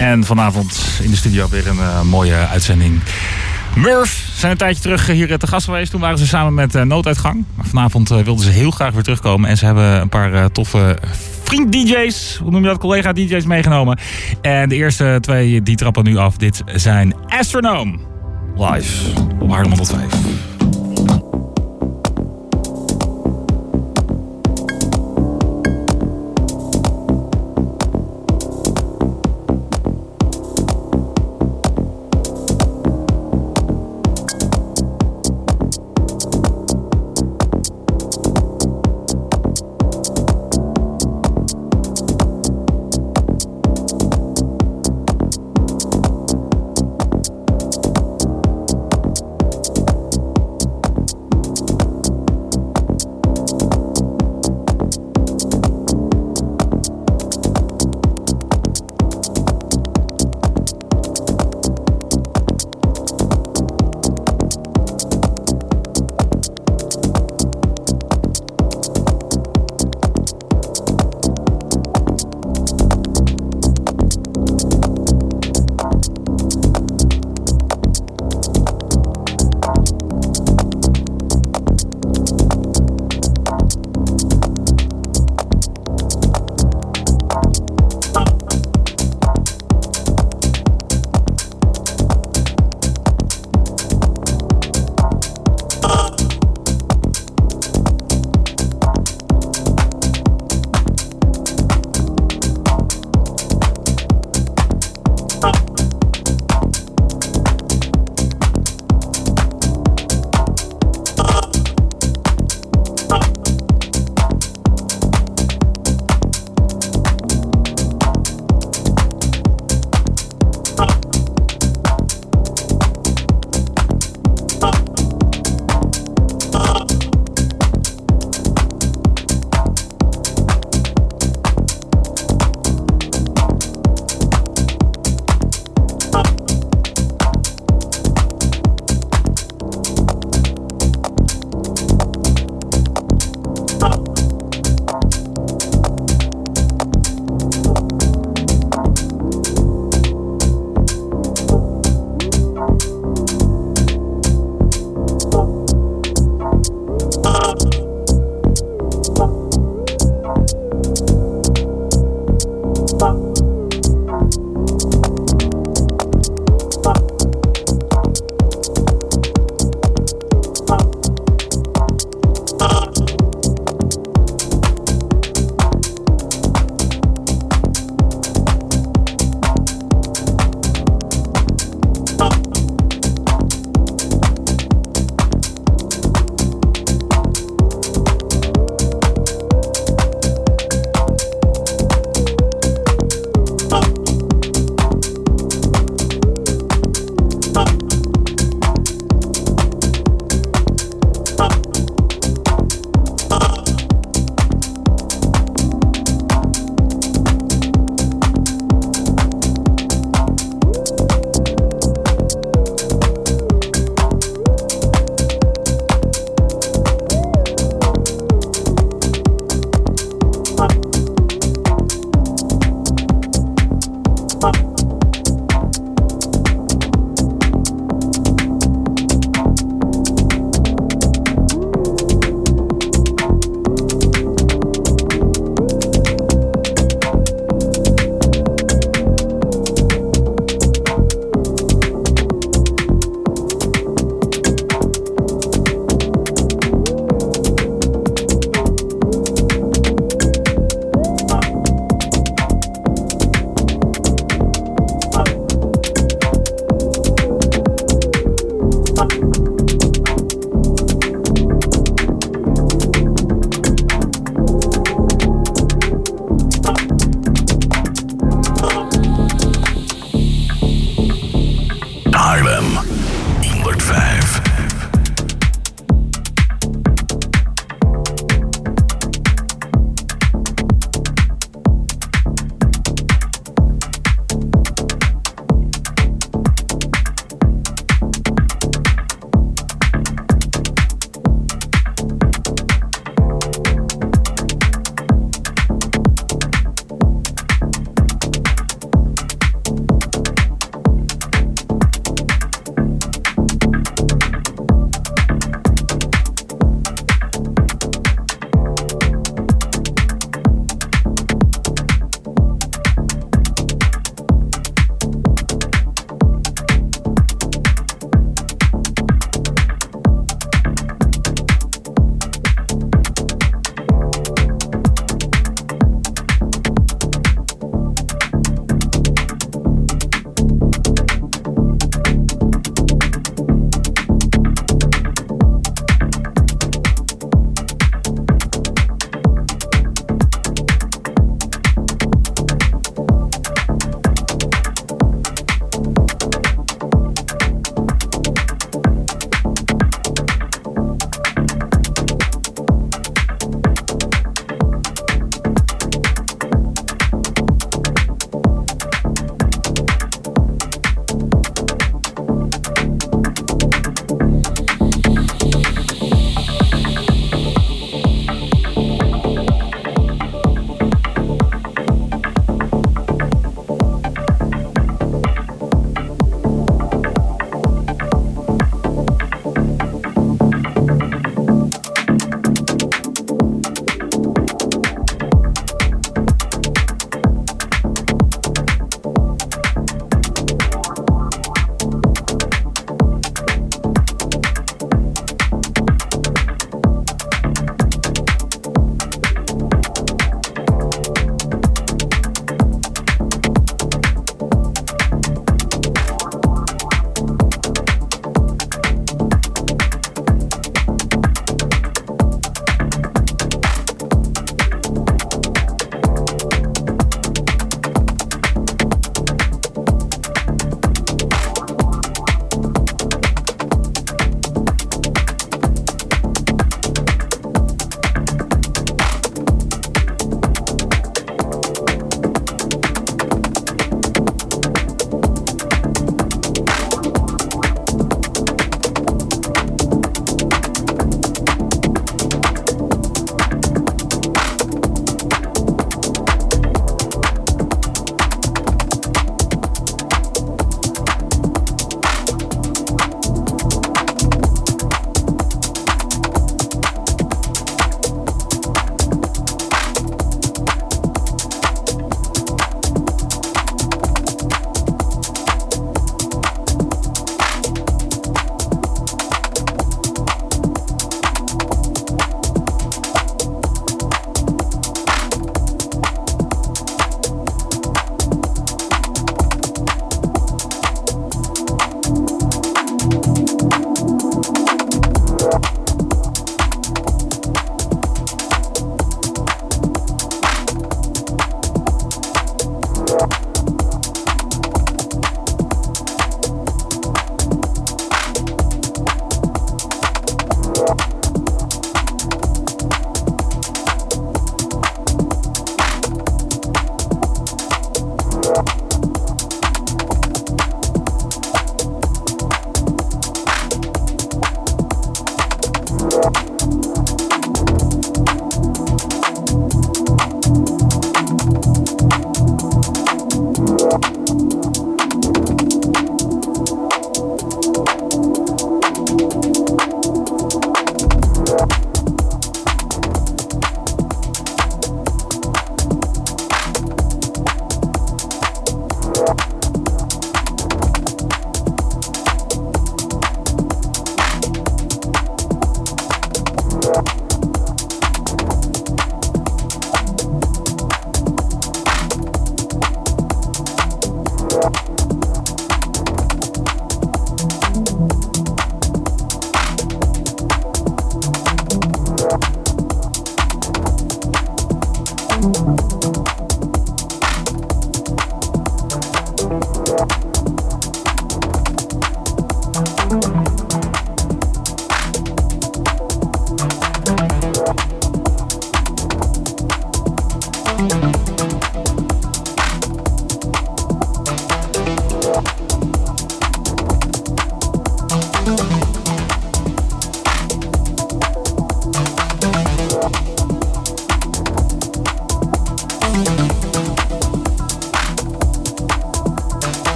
En vanavond in de studio weer een uh, mooie uitzending. Murph zijn een tijdje terug hier te gast geweest. Toen waren ze samen met uh, Nooduitgang. Maar vanavond wilden ze heel graag weer terugkomen. En ze hebben een paar toffe vriend-DJ's, hoe noem je dat, collega-DJ's meegenomen. En de eerste twee die trappen nu af. Dit zijn Astronome. Live op Haarlem 105.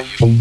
you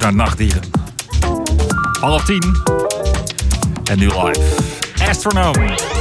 naar Nachtdieren. Half tien. En nu live. Astronome.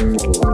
Música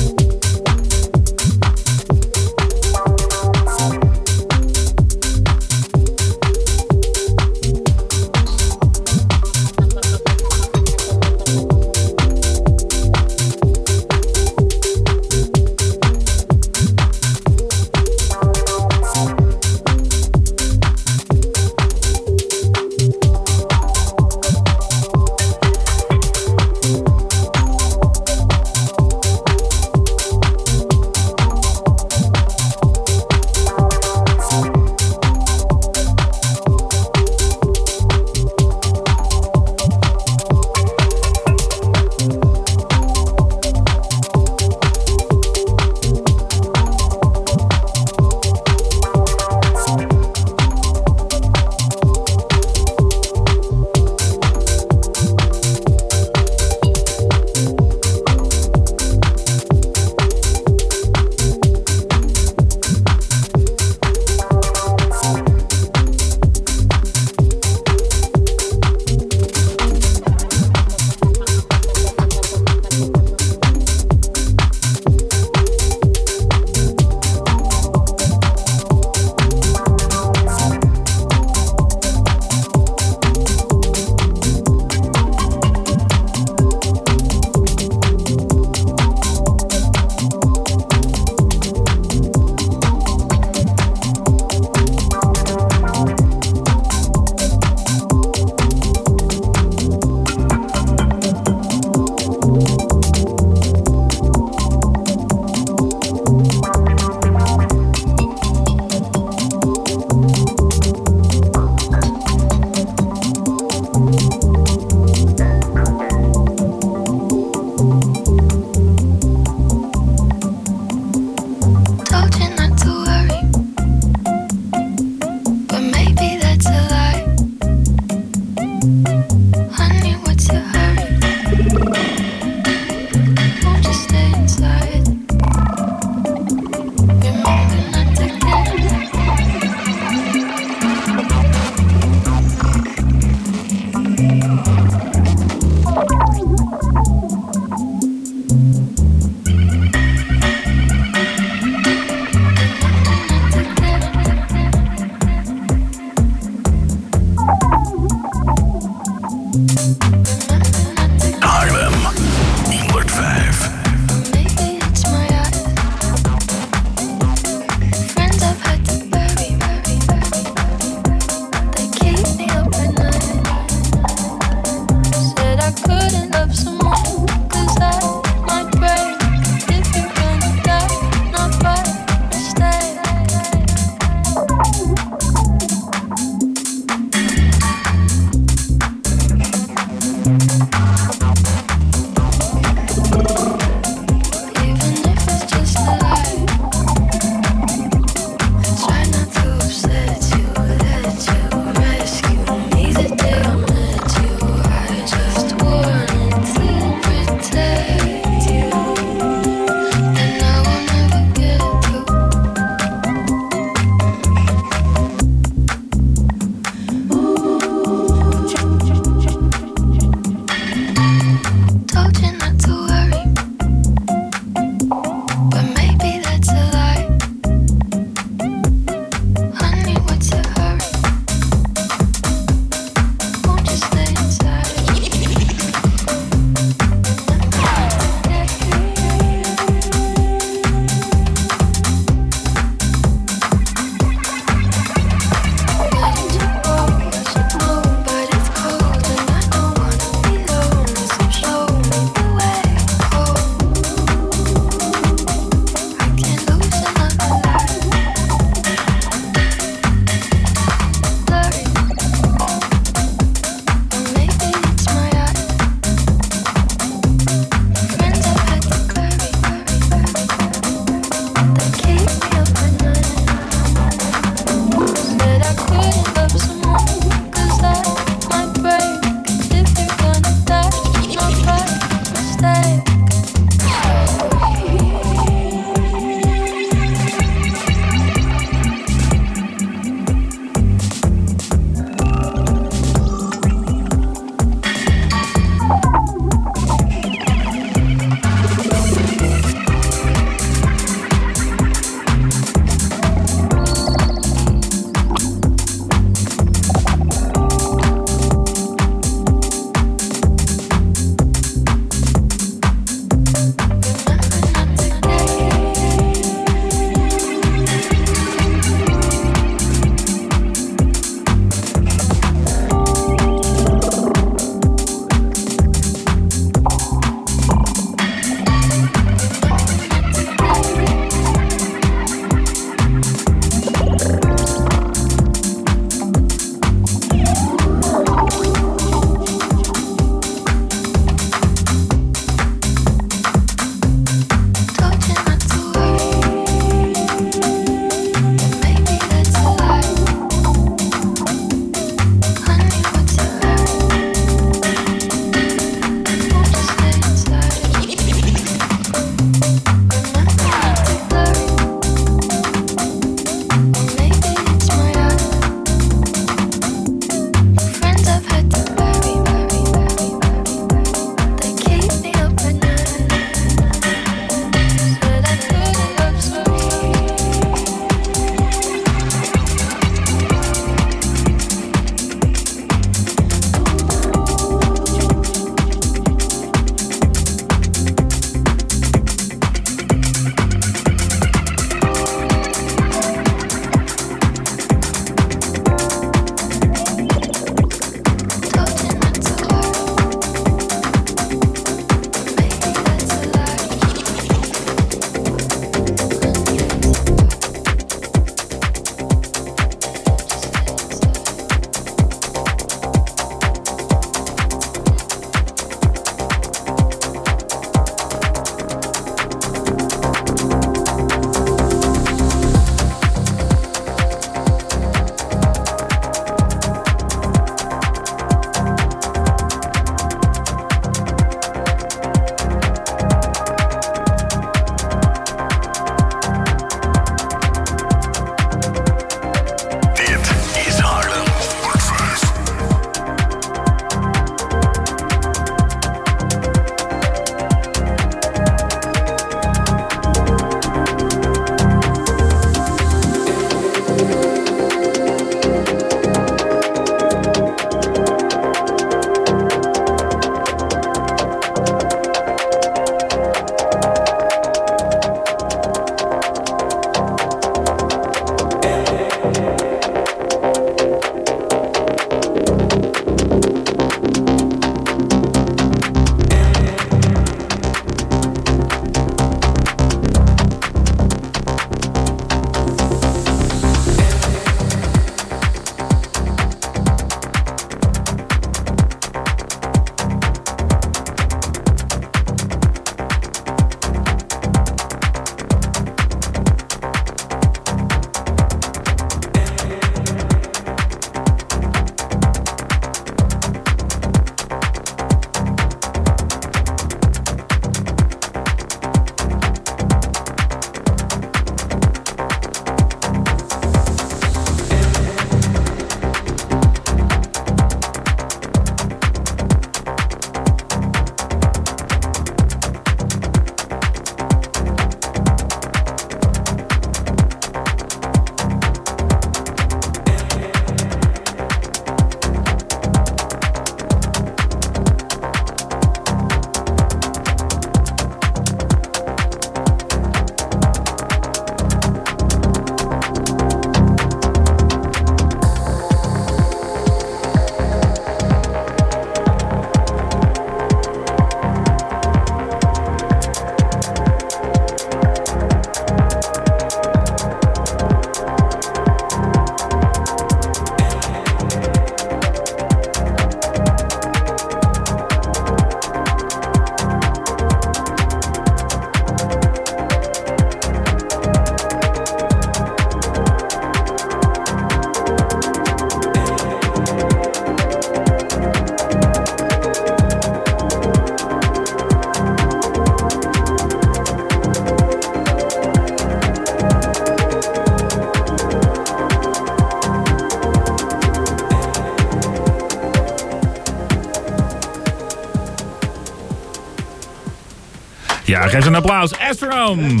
Ja, geef een applaus. Astronome.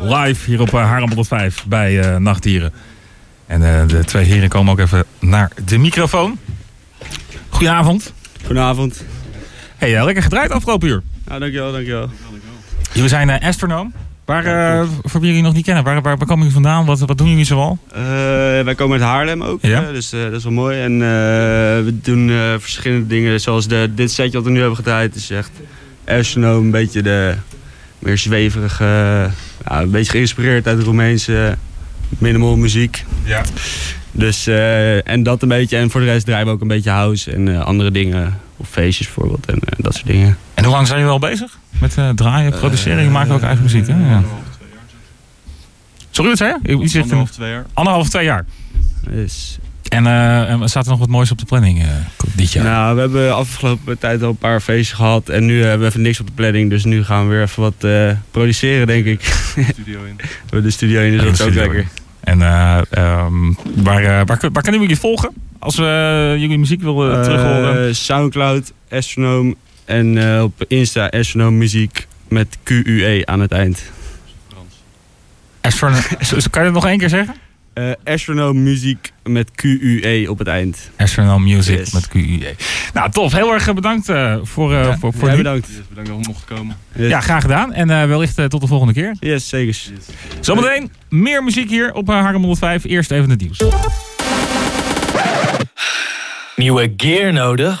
Live hier op uh, Haarlem 105 bij uh, Nachtdieren. En uh, de twee heren komen ook even naar de microfoon. Goedenavond. Goedenavond. Hey, lekker gedraaid afgelopen uur. Ja, dankjewel, dankjewel. Jullie zijn Astronome. Waar, uh, voor wie jullie nog niet kennen, waar, waar, waar komen jullie vandaan? Wat, wat doen jullie zoal? Uh, wij komen uit Haarlem ook, ja? uh, dus dat is wel mooi. En we doen verschillende dingen, zoals de, dit setje wat we nu hebben gedraaid. is echt Astronome, een beetje de meer zweverige, ja, een beetje geïnspireerd uit de Roemeense minimal muziek. Ja. Dus, en dat een beetje. En voor de rest draaien we ook een beetje house en andere dingen. Of feestjes bijvoorbeeld en dat soort dingen. En hoe lang zijn jullie al bezig? Met draaien, produceren? Je maakt ook eigen muziek, hè? Ja. Anderhalf, twee jaar. Sorry, wat zei je? Anderhalf, twee jaar. Anderhalf, twee jaar. Dus, En, uh, staat er nog wat moois op de planning uh, dit jaar? nou, we hebben afgelopen tijd al een paar feestjes gehad. En nu hebben we even niks op de planning. Dus nu gaan we weer even wat produceren, denk ik. Studio in. we de studio in, dus dat is ook lekker. En um, waar, waar, waar, waar kunnen jullie volgen? Als we jullie muziek willen terug horen? Soundcloud, Astronome en uh, op Insta Astronome Muziek met QUE aan het eind. Frans. Astronome, kan je dat nog één keer zeggen? Uh, Astronome Muziek met QUE op het eind. Astronome Music yes. met QUE. Nou, tof. Heel erg bedankt uh, voor, ja, voor, voor nu. bedankt. Yes, bedankt dat we mochten komen. Yes. Ja, graag gedaan. En wellicht tot de volgende keer. Yes, zeker. Yes. Zometeen meer muziek hier op Harlem 105. Eerst even het nieuws. Nieuwe gear nodig?